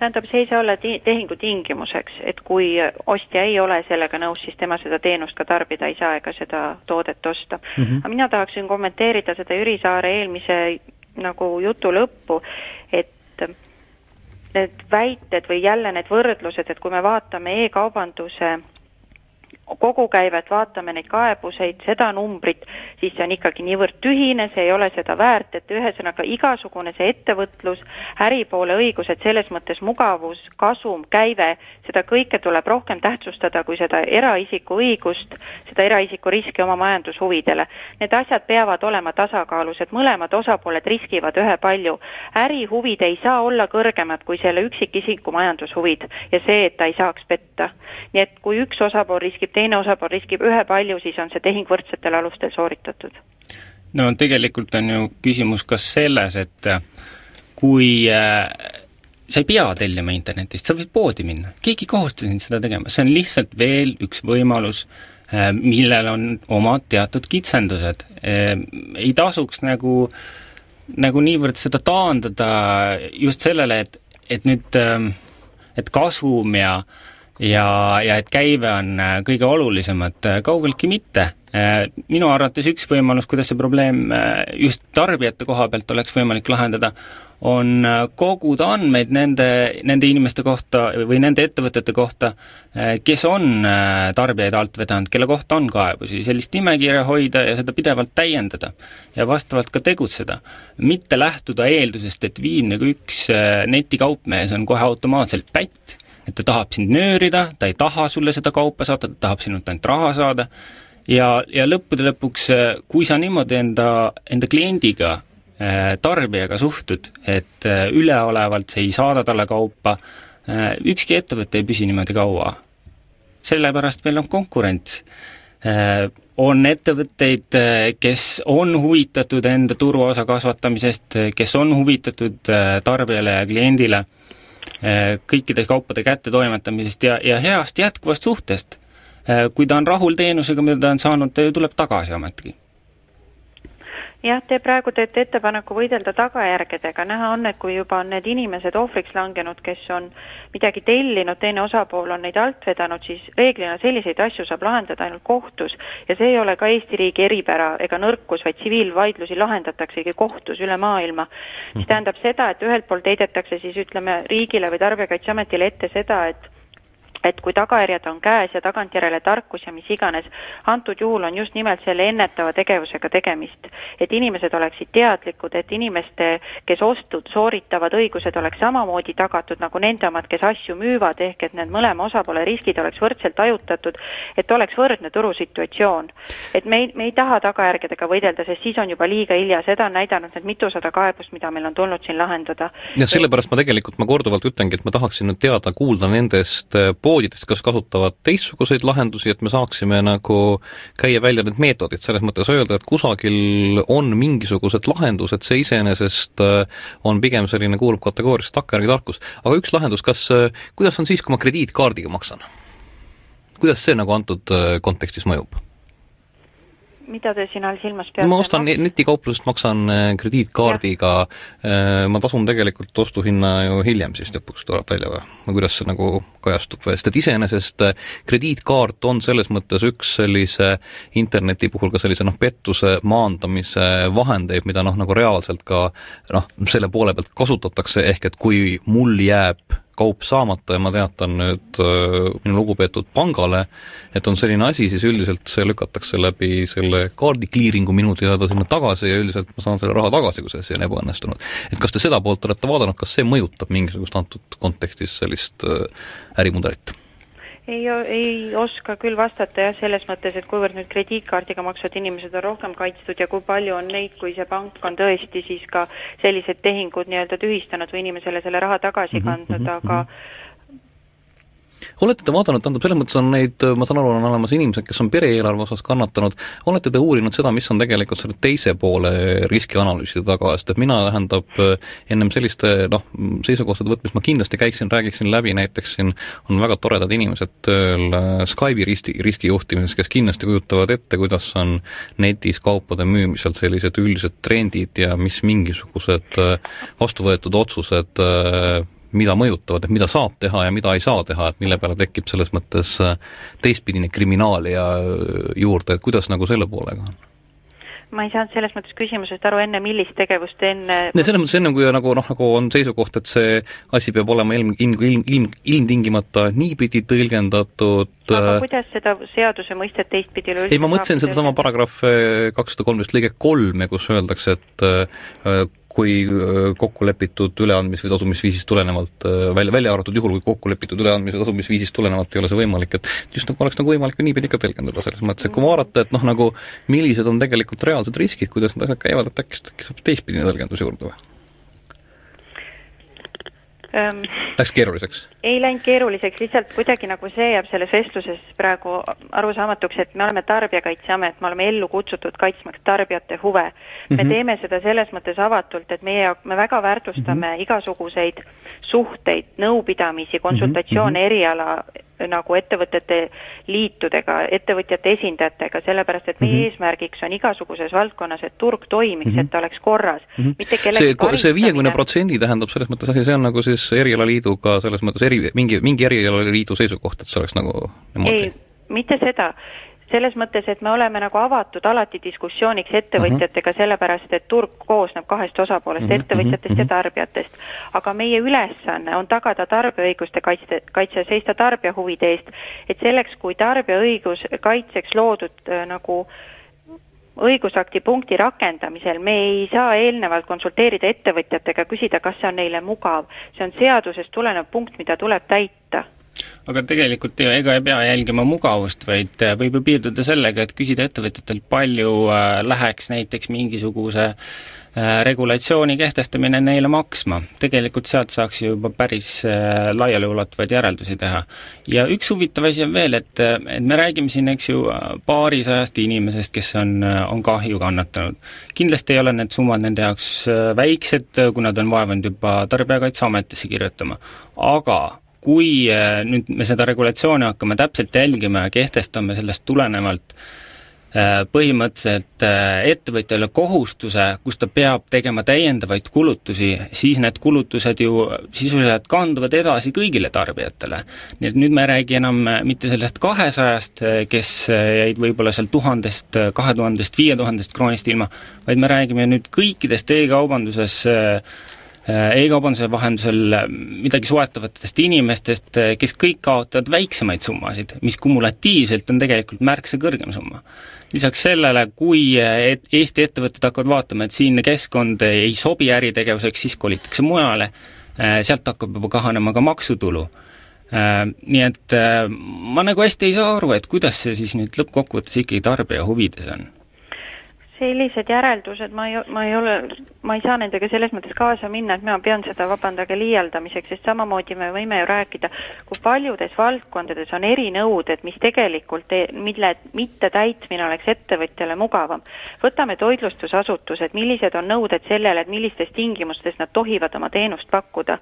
tähendab, see ei saa olla ti-, tehingu tingimuseks, et kui ostja ei ole sellega nõus, siis tema seda teenust ka tarbida ei saa ega seda toodet osta mm. -hmm. aga mina tahaksin kommenteerida seda Jüri Saare eelmise nagu jutu lõppu, et need väited või jälle need võrdlused, et kui me vaatame e-kaubanduse kogukäivet, vaatame neid kaebuseid, seda numbrit, siis see on ikkagi niivõrd tühine, see ei ole seda väärt, et ühesõnaga igasugune see ettevõtlus, äripoole õigused, selles mõttes mugavus, kasum, käive, seda kõike tuleb rohkem tähtsustada kui seda eraisiku õigust, seda eraisiku riski oma majandushuvidele. Need asjad peavad olema tasakaalus, et mõlemad osapooled riskivad ühepalju. ärihuvid ei saa olla kõrgemad kui selle üksikisiku majandushuvid ja see, et ta ei saaks petta. nii et kui üks osapool riskib teine osapool riskib ühepalju, siis on see tehing võrdsetel alustel sooritatud. no tegelikult on ju küsimus ka selles, et kui äh, sa ei pea tellima internetist, sa võid poodi minna, keegi ei kohusta sind seda tegema, see on lihtsalt veel üks võimalus äh,, millel on omad teatud kitsendused äh,. Ei tasuks nagu, nagu niivõrd seda taandada just sellele, et, et nüüd äh, et kasum ja äh, ja, ja et käive on äh, kõige olulisemad, äh, kaugeltki mitte. Äh, minu arvates üks võimalus, kuidas see probleem just tarbijate koha pealt oleks võimalik lahendada, on koguda andmeid nende, nende inimeste kohta või nende ettevõtete kohta, kes on tarbijaid alt vedanud, kelle kohta on kaebusi, sellist nimekirja hoida ja seda pidevalt täiendada. ja vastavalt ka tegutseda. mitte lähtuda eeldusest, et viimne kui üks netikaupmees on kohe automaatselt pätt, et ta tahab sind nöörida, ta ei taha sulle seda kaupa saata, ta tahab sinult ainult raha saada, ja, ja lõppude lõpuks, kui sa niimoodi enda, enda kliendiga, äh, tarbijaga suhtud, et äh, üleolevalt sa ei saada talle kaupa, äh, ükski ettevõte ei püsi niimoodi kaua. sellepärast meil on konkurents. On ettevõtteid, kes on huvitatud enda turuosa kasvatamisest, kes on huvitatud tarbijale ja kliendile Äh, kõikide kaupade kättetoimetamisest ja, ja heast jätkuvast suhtest. Äh, kui ta on rahul teenusega, mida ta on saanud, ta ju tuleb tagasi ometigi jah, te praegu teete ettepaneku võidelda tagajärgedega, näha on, et kui juba on need inimesed ohvriks langenud, kes on midagi tellinud, teine osapool on neid alt vedanud, siis reeglina selliseid asju saab lahendada ainult kohtus. Ja see ei ole ka Eesti riigi eripära ega nõrkus, vaid tsiviilvaidlusi lahendataksegi kohtus üle maailma. mis tähendab seda, et ühelt poolt heidetakse siis ütleme riigile või Tarbijakaitseametile ette seda, et et kui tagajärjed on käes ja tagantjärele tarkus ja mis iganes, antud juhul on just nimelt selle ennetava tegevusega tegemist. et inimesed oleksid teadlikud, et inimeste, kes ostud sooritavad, õigused oleks samamoodi tagatud nagu nende omad, kes asju müüvad, ehk et need mõlema osapoole riskid oleks võrdselt hajutatud, et oleks võrdne turusituatsioon. et me ei, me ei taha tagajärgedega võidelda, sest siis on juba liiga hilja, seda on näidanud need mitusada kaebust, mida meil on tulnud siin lahendada. ja sellepärast ma tegelikult, ma korduvalt ütlengi, et ma tahaksin nüüd teada, kuulda nendest poodidest, kas kasutavad teistsuguseid lahendusi, et me saaksime nagu käia välja need meetodid, selles mõttes öelda, et kusagil on mingisugused lahendused, see iseenesest äh, on pigem selline, kuulub kategooriasse takkajärgi tarkus. aga üks lahendus, kas, äh, kuidas on siis, kui ma krediitkaardiga maksan? kuidas see nagu antud äh, kontekstis mõjub? Mida te siin all silmas peate? ma ostan no? netikauplusest, maksan äh, krediitkaardiga, äh, ma tasun tegelikult ostuhinna ju hiljem siis lõpuks tuleb välja või? või kuidas see nagu kajastub sest et iseenesest äh, krediitkaart on selles mõttes üks sellise interneti puhul ka sellise noh, pettuse maandamise vahendeid, mida noh, nagu reaalselt ka noh, selle poole pealt kasutatakse, ehk et kui mul jääb kaup saamata ja ma teatan nüüd äh, minu lugupeetud pangale, et on selline asi, siis üldiselt see lükatakse läbi selle kaardi clearing'u minu teada sinna tagasi ja üldiselt ma saan selle raha tagasi, kui see asi on ebaõnnestunud. et kas te seda poolt olete vaadanud, kas see mõjutab mingisugust antud kontekstis sellist äh, ärimudelit? Ei, ei oska küll vastata jah, selles mõttes, et kuivõrd nüüd krediitkaardiga maksvad inimesed on rohkem kaitstud ja kui palju on neid, kui see pank on tõesti siis ka sellised tehingud nii-öelda tühistanud või inimesele selle raha tagasi mhm, kandnud mm, -hmm, aga -hmm olete te vaadanud, tähendab, selles mõttes on neid, ma saan aru, on olemas inimesed, kes on pere-eelarve osas kannatanud, olete te uurinud seda, mis on tegelikult selle teise poole riskianalüüside taga, sest et mina, tähendab, ennem selliste noh, seisukohtade võtmist ma kindlasti käiksin, räägiksin läbi, näiteks siin on väga toredad inimesed tööl äh, Skype'i riski, riskijuhtimises, kes kindlasti kujutavad ette, kuidas on netis kaupade müümisel sellised üldised trendid ja mis mingisugused äh, vastu võetud otsused äh, mida mõjutavad, et mida saab teha ja mida ei saa teha, et mille peale tekib selles mõttes äh, teistpidine kriminaalia äh, juurde, et kuidas nagu selle poolega on? ma ei saanud selles mõttes küsimusest aru, enne millist tegevust enne selles mõttes enne, kui nagu noh, nagu on seisukoht, et see asi peab olema ilm, ilm, ilm, ilm, ilmtingimata niipidi tõlgendatud aga äh, kuidas seda seaduse mõistet teistpidi ei, ma mõtlesin sedasama paragrahv kakssada kolmteist lõige kolm ja kus öeldakse, et kui kokku lepitud üleandmis- või tasumisviisist tulenevalt, välja, välja arvatud juhul, kui kokku lepitud üleandmis- või tasumisviisist tulenevalt ei ole see võimalik, et just nagu oleks nagu võimalik ka niipidi ka tõlgendada, selles mõttes, et kui vaadata, et noh, nagu millised on tegelikult reaalsed riskid, kuidas need asjad käivad, et äkki, äkki saab teistpidine tõlgendus juurde või? ähm,. Läks keeruliseks? Ei läinud keeruliseks, lihtsalt kuidagi nagu see jääb selles vestluses praegu arusaamatuks, et me oleme Tarbijakaitseamet, me oleme ellu kutsutud kaitsmaks tarbijate huve. me mm -hmm. teeme seda selles mõttes avatult, et meie, me väga väärtustame mm -hmm. igasuguseid suhteid, nõupidamisi, konsultatsioone mm -hmm. eriala nagu ettevõtete liitudega, ettevõtjate esindajatega, sellepärast et meie mm -hmm. eesmärgiks on igasuguses valdkonnas, et turg toimiks mm, -hmm. et ta oleks korras mm, -hmm. mitte kellegi see, see viiekümne protsendi tähendab selles mõttes asi, see on nagu siis erialaliiduga selles mõttes eri, mingi, mingi erialaliidu seisukoht, et see oleks nagu niimoodi? ei, mitte seda selles mõttes, et me oleme nagu avatud alati diskussiooniks ettevõtjatega uh, -huh. sellepärast et turg koosneb kahest osapoolest uh, -huh, ettevõtjatest uh -huh. ja tarbijatest. aga meie ülesanne on tagada tarbijaõiguste kaitse, kaitse, seista tarbija huvide eest, et selleks, kui tarbijaõigus kaitseks loodud äh, nagu õigusakti punkti rakendamisel me ei saa eelnevalt konsulteerida ettevõtjatega, küsida, kas see on neile mugav. see on seadusest tulenev punkt, mida tuleb täita aga tegelikult ju ega ei pea jälgima mugavust, vaid äh, võib ju piirduda sellega, et küsida ettevõtjatelt, palju äh, läheks näiteks mingisuguse äh, regulatsiooni kehtestamine neile maksma. tegelikult sealt saaks ju juba päris laialiulatuvaid järeldusi teha. ja üks huvitav asi on veel, et, et me räägime siin, eks ju, paarisajast inimesest, kes on, on kahju kannatanud. kindlasti ei ole need summad nende jaoks väiksed, kui nad on vaevanud juba Tarbijakaitseametisse kirjutama, aga kui äh, nüüd me seda regulatsiooni hakkame täpselt jälgima ja kehtestame sellest tulenevalt äh, põhimõtteliselt äh, ettevõtjale kohustuse, kus ta peab tegema täiendavaid kulutusi, siis need kulutused ju sisuliselt kanduvad edasi kõigile tarbijatele. nii et nüüd me ei räägi enam mitte sellest kahesajast, kes jäid võib-olla seal tuhandest, kahe tuhandest, viie tuhandest kroonist ilma, vaid me räägime nüüd kõikidest e-kaubanduses Äh, e-kaubanduse vahendusel äh, midagi soetavatest inimestest, äh, kes kõik kaotavad väiksemaid summasid, mis kumulatiivselt on tegelikult märksa kõrgem summa. Lisaks sellele, kui et Eesti ettevõtted hakkavad vaatama, et siinne keskkond ei sobi äritegevuseks, siis kolitakse mujale, sealt hakkab juba kahanema ka maksutulu. Nii et ma nagu hästi ei saa aru, et kuidas see siis nüüd lõppkokkuvõttes ikkagi tarbija huvides on sellised järeldused, ma ei, ma ei ole, ma ei saa nendega selles mõttes kaasa minna, et ma pean seda, vabandage, liialdamiseks, sest samamoodi me võime ju rääkida, kui paljudes valdkondades on erinõuded, mis tegelikult, mille mittetäitmine oleks ettevõtjale mugavam. võtame toitlustusasutused, millised on nõuded sellele, et millistes tingimustes nad tohivad oma teenust pakkuda.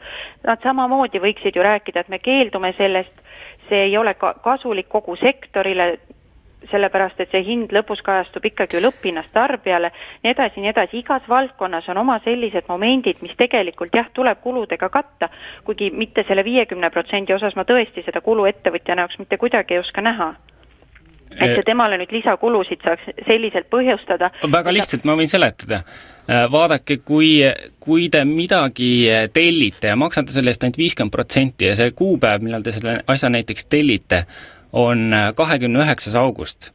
Nad samamoodi võiksid ju rääkida, et me keeldume sellest, see ei ole ka kasulik kogu sektorile, sellepärast et see hind lõpus kajastub ikkagi ju lõpphinnast tarbijale, nii edasi, nii edasi, igas valdkonnas on oma sellised momendid, mis tegelikult jah, tuleb kuludega katta, kuigi mitte selle viiekümne protsendi osas ma tõesti seda kulu ettevõtjana jaoks mitte kuidagi ei oska näha et see temale nüüd lisakulusid saaks selliselt põhjustada. väga lihtsalt, ma võin seletada. Äh, vaadake, kui, kui te midagi tellite ja maksate selle eest ainult viiskümmend protsenti ja see kuupäev, millal te selle asja näiteks tellite, on kahekümne üheksas august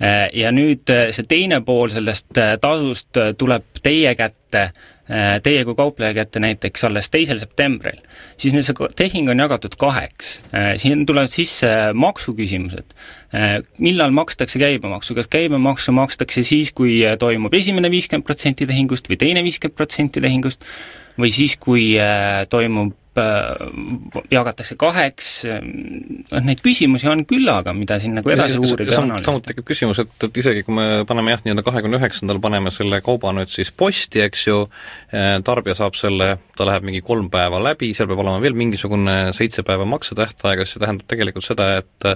äh, ja nüüd see teine pool sellest äh, tasust tuleb teie kätte Äh, teie kui kaupleja kätte näiteks alles teisel septembril, siis nüüd see tehing on jagatud kaheks. Äh, siin tulevad sisse maksuküsimused. Äh, millal makstakse käibemaksu, kas käibemaksu makstakse siis, kui toimub esimene viiskümmend protsenti tehingust või teine viiskümmend protsenti tehingust, või siis, kui toimub Äh, jagatakse kaheks, noh neid küsimusi on küllaga, mida siin nagu edasi uurida ja analüüsida. samuti tekib küsimus, et, et isegi kui me paneme jah, nii-öelda kahekümne üheksandal paneme selle kauba nüüd siis posti, eks ju, äh, tarbija saab selle, ta läheb mingi kolm päeva läbi, seal peab olema veel mingisugune seitse päeva maksetähtaega, siis see tähendab tegelikult seda, et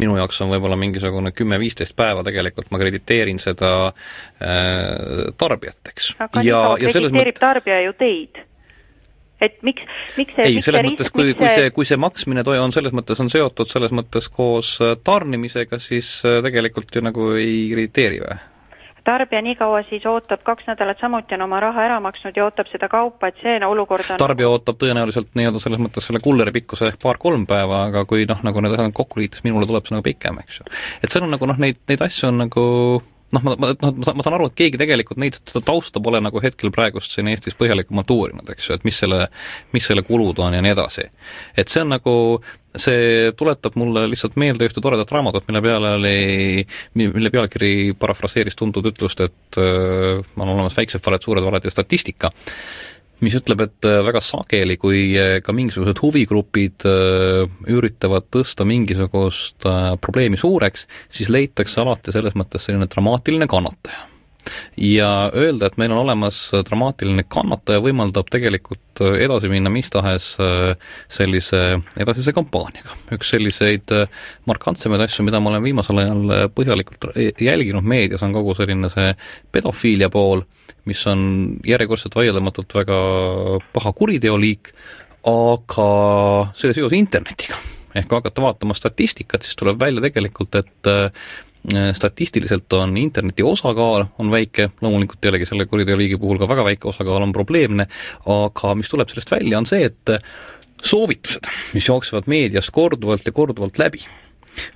minu jaoks on võib-olla mingisugune kümme-viisteist päeva tegelikult ma krediteerin seda äh, tarbijat, eks. aga nii kaua krediteerib mõt... tarbija ju teid et miks, miks see ei, selles mõttes, kui, kui see, kui see maksmine toi-, on selles mõttes, on seotud selles mõttes koos äh, tarnimisega, siis äh, tegelikult ju nagu ei krediteeri või? tarbija nii kaua siis ootab, kaks nädalat samuti on oma raha ära maksnud ja ootab seda kaupa, et see olukord on tarbija ootab tõenäoliselt nii-öelda selles mõttes selle kulleri pikkuse ehk paar-kolm päeva, aga kui noh, nagu need asjad kokku liita, siis minule tuleb see nagu pikem, eks ju. et seal on nagu noh, neid, neid asju on nagu noh, ma, ma, noh, ma saan aru, et keegi tegelikult neid, seda tausta pole nagu hetkel praegust siin Eestis põhjalikumalt uurinud, eks ju, et mis selle, mis selle kulud on ja nii edasi. et see on nagu, see tuletab mulle lihtsalt meelde ühte toredat raamatut, mille peale oli, mille pealkiri parafraseeris tuntud ütlust, et äh, on olemas väiksed valed, suured valed ja statistika mis ütleb, et äh, väga sageli, kui äh, ka mingisugused huvigrupid äh, üritavad tõsta mingisugust probleemi suureks, siis leitakse alati selles mõttes selline dramaatiline kannataja ja öelda, et meil on olemas dramaatiline kannataja, võimaldab tegelikult edasi minna mis tahes sellise edasise kampaaniaga. üks selliseid markantsemaid asju, mida ma olen viimasel ajal põhjalikult jälginud meedias, on kogu selline see pedofiilia pool mis on järjekordselt vaieldamatult väga paha kuriteoliik, aga selle seos internetiga. ehk kui hakata vaatama statistikat, siis tuleb välja tegelikult, et äh, statistiliselt on interneti osakaal on väike, loomulikult jällegi selle kuriteoliigi puhul ka väga väike osakaal on probleemne, aga mis tuleb sellest välja, on see, et soovitused, mis jooksevad meediast korduvalt ja korduvalt läbi,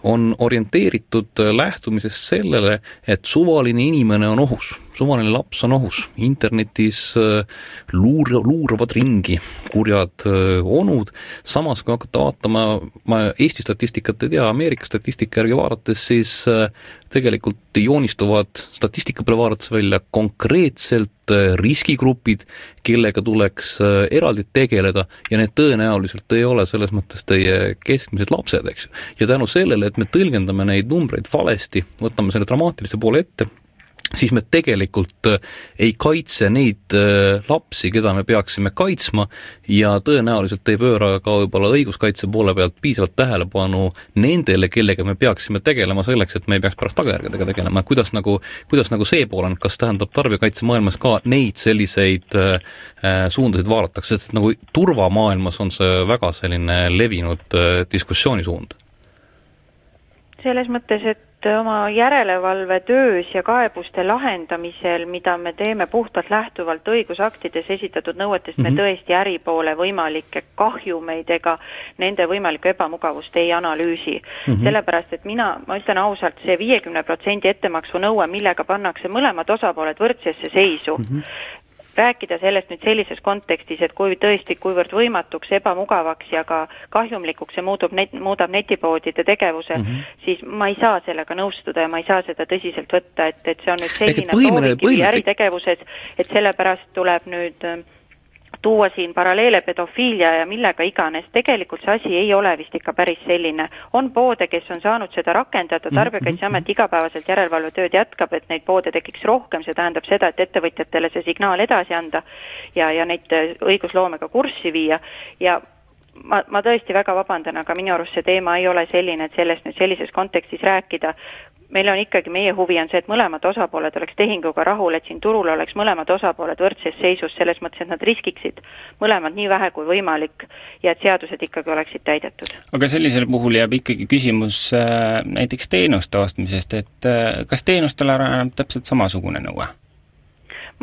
on orienteeritud lähtumisest sellele, et suvaline inimene on ohus suvaline laps on ohus, internetis äh, luur-, luuravad ringi kurjad äh, onud, samas kui hakata vaatama, ma Eesti statistikat ei tea, Ameerika statistika järgi vaadates, siis äh, tegelikult joonistuvad statistika peale vaadates välja konkreetselt riskigrupid, kellega tuleks eraldi tegeleda. Ja need tõenäoliselt ei ole selles mõttes teie keskmised lapsed, eks ju. ja tänu sellele, et me tõlgendame neid numbreid valesti, võtame selle dramaatilise poole ette, siis me tegelikult äh, ei kaitse neid äh, lapsi, keda me peaksime kaitsma ja tõenäoliselt ei pööra ka võib-olla õiguskaitse poole pealt piisavalt tähelepanu nendele, kellega me peaksime tegelema selleks, et me ei peaks pärast tagajärgedega tegelema, kuidas nagu, kuidas nagu see pool on, kas tähendab tarbijakaitse maailmas ka neid selliseid äh, äh suundasid vaadatakse, et nagu turvamaailmas on see väga selline levinud äh, diskussioonisuund? selles mõttes, et oma järelevalvetöös ja kaebuste lahendamisel, mida me teeme puhtalt lähtuvalt õigusaktides esitatud nõuetest mm, -hmm. me mhm. tõesti äripoole võimalikke kahjumeid ega nende võimalikku ebamugavust ei analüüsi mm. -hmm. sellepärast, et mina, ma ütlen ausalt see, see viiekümne protsendi ettemaksu nõue, millega pannakse mõlemad osapooled võrdsesse seisu mm, -hmm rääkida sellest nüüd sellises kontekstis, et kui tõesti, kuivõrd võimatuks, ebamugavaks ja ka kahjumlikuks see muutub net, muudab netipoodide tegevuse mm, -hmm. siis ma ei saa sellega nõustuda ja ma ei saa seda tõsiselt võtta, et, et see on nüüd selline proovikivi äritegevuses, et sellepärast tuleb nüüd äh, tuua siin paralleele pedofiilia ja millega iganes, tegelikult see asi ei ole vist ikka päris selline. on poode, kes on saanud seda rakendada, mhm, Tarbijakaitseamet igapäevaselt järelevalvetööd jätkab, et neid poode tekiks rohkem, see tähendab seda, et ettevõtjatele see signaal edasi anda ja, ja neid õigusloomega kurssi viia. Ja ma, ma tõesti väga vabandan, aga minu arust see teema ei ole selline, et sellest nüüd sellises kontekstis rääkida, meil on ikkagi, meie huvi on see, et mõlemad osapooled oleks tehinguga rahul, et siin turul oleks mõlemad osapooled võrdses seisus, selles mõttes, et nad riskiksid mõlemad nii vähe kui võimalik ja et seadused ikkagi oleksid täidetud. aga sellisel puhul jääb ikkagi küsimus äh, näiteks teenuste ostmisest, et äh, kas teenustele areneb täpselt samasugune nõue?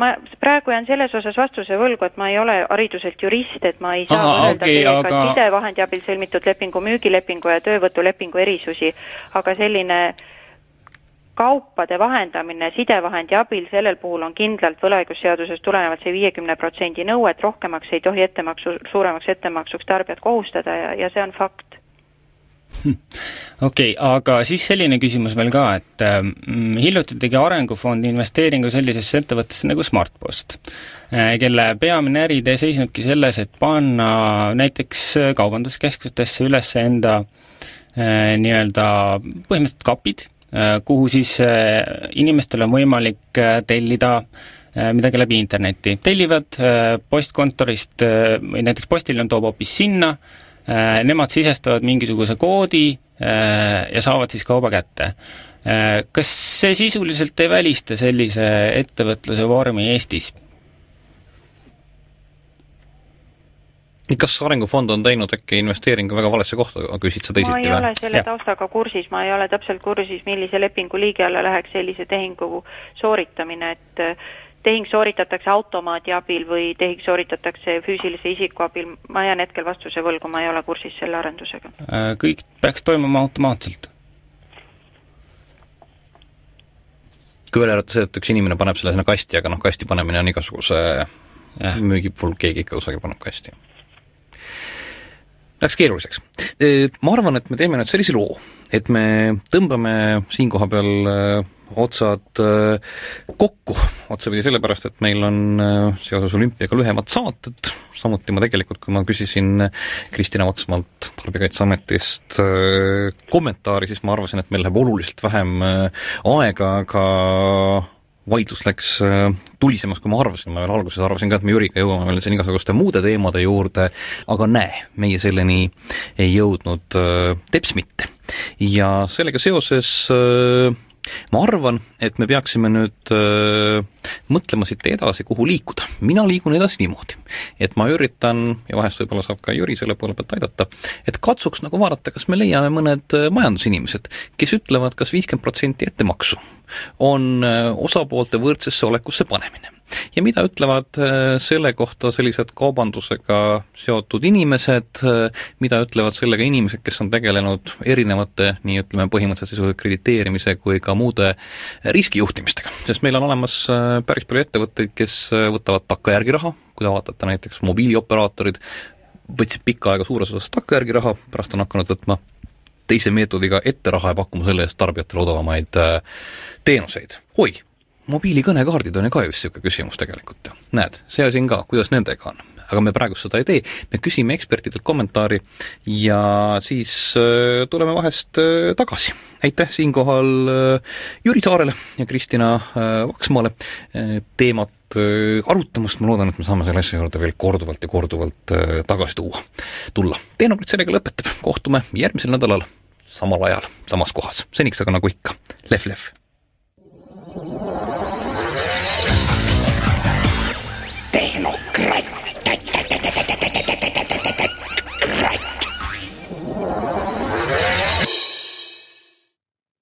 ma praegu jään selles osas vastuse võlgu, et ma ei ole hariduselt jurist, et ma ei saa Aha, võrrelda okei, teiega aga- sidevahendi abil sõlmitud lepingu, müügilepingu ja töövõtulepingu erisusi, aga selline kaupade vahendamine sidevahendi abil, sellel puhul on kindlalt võlaõigusseadusest tulenevalt see viiekümne protsendi nõue, et rohkemaks ei tohi ettemaksu, suuremaks ettemaksuks tarbijat kohustada ja, ja see on fakt. okei okay,, aga siis selline küsimus veel ka, et mm, hiljuti tegi Arengufond investeeringu sellisesse ettevõttesse nagu Smartpost, kelle peamine äriidee seisnebki selles, et panna näiteks kaubanduskeskustesse üles enda eh, nii-öelda põhimõtteliselt kapid, kuhu siis eh, inimestel on võimalik eh, tellida midagi läbi interneti. tellivad postkontorist või näiteks postiljon toob hoopis sinna, nemad sisestavad mingisuguse koodi ja saavad siis kauba kätte. Kas see sisuliselt ei välista sellise ettevõtluse vormi Eestis? Kas Arengufond on teinud äkki investeeringu väga valesse kohta, küsid sa ma teisiti ei ole või? selle Jah. taustaga kursis, ma ei ole täpselt kursis, millise lepingu liigi alla läheks sellise tehingu sooritamine, et äh, tehing sooritatakse automaadi abil või tehing sooritatakse füüsilise isiku abil, ma jään hetkel vastuse võlgu, ma ei ole kursis selle arendusega. Eh, Kõik peaks toimuma automaatselt. kui välja arvata see, et üks inimene paneb selle sinna kasti, aga noh, kasti panemine on igasuguse Jah. müügi puhul keegi ikka kusagil paneb kasti. Läks keeruliseks. Ma arvan, et me teeme nüüd sellise loo, et me tõmbame siin koha peal äh, otsad äh, kokku, otsapidi sellepärast, et meil on äh, seoses olümpiaga lühemad saated, samuti ma tegelikult, kui ma küsisin Kristina Vaksmalt Tarbijakaitseametist kommentaari, siis ma arvasin, et meil läheb oluliselt vähem äh, aega, aga vaidlus läks äh, tulisemaks, kui ma arvasin, ma veel alguses arvasin ka, et me Jüriga jõuame veel siin igasuguste muude teemade juurde, aga näe, meie selleni ei jõudnud äh, teps mitte. ja sellega seoses äh, ma arvan, et me peaksime nüüd mõtlema siit edasi, kuhu liikuda. mina liigun edasi niimoodi, et ma üritan, ja vahest võib-olla saab ka Jüri selle poole pealt aidata, et katsuks nagu vaadata, kas me leiame mõned öö, majandusinimesed, kes ütlevad kas, kas viiskümmend protsenti ettemaksu on öö, osapoolte võrdsesse olekusse panemine ja mida ütlevad äh, selle kohta sellised kaubandusega seotud inimesed, äh, mida ütlevad sellega inimesed, kes on tegelenud erinevate nii ütleme, põhimõtteliselt sisuliselt krediteerimise kui ka muude riskijuhtimistega, sest meil on olemas äh, päris palju ettevõtteid, kes võtavad takkajärgi raha, kui te vaatate näiteks mobiilioperaatorid, võtsid pikka aega suures osas takkajärgi raha, pärast on hakanud võtma teise meetodiga ette raha ja pakkuma selle eest tarbijatele odavamaid teenuseid. oi, mobiilikõnekaardid on ju ka just niisugune küsimus tegelikult ju. näed, see asi on ka, kuidas nendega on? Aga me praegu seda ei tee, me küsime ekspertidelt kommentaari ja siis äh, tuleme vahest äh, tagasi. aitäh siinkohal äh, Jüri Saarele ja Kristina Vaksmaale teemat arutamast, ma loodan, et me saame selle asja juurde veel korduvalt ja korduvalt tagasi tuua, tulla. teenurid sellega lõpetab, kohtume järgmisel nädalal samal ajal, samas kohas. seniks aga nagu ikka, lehv-lehv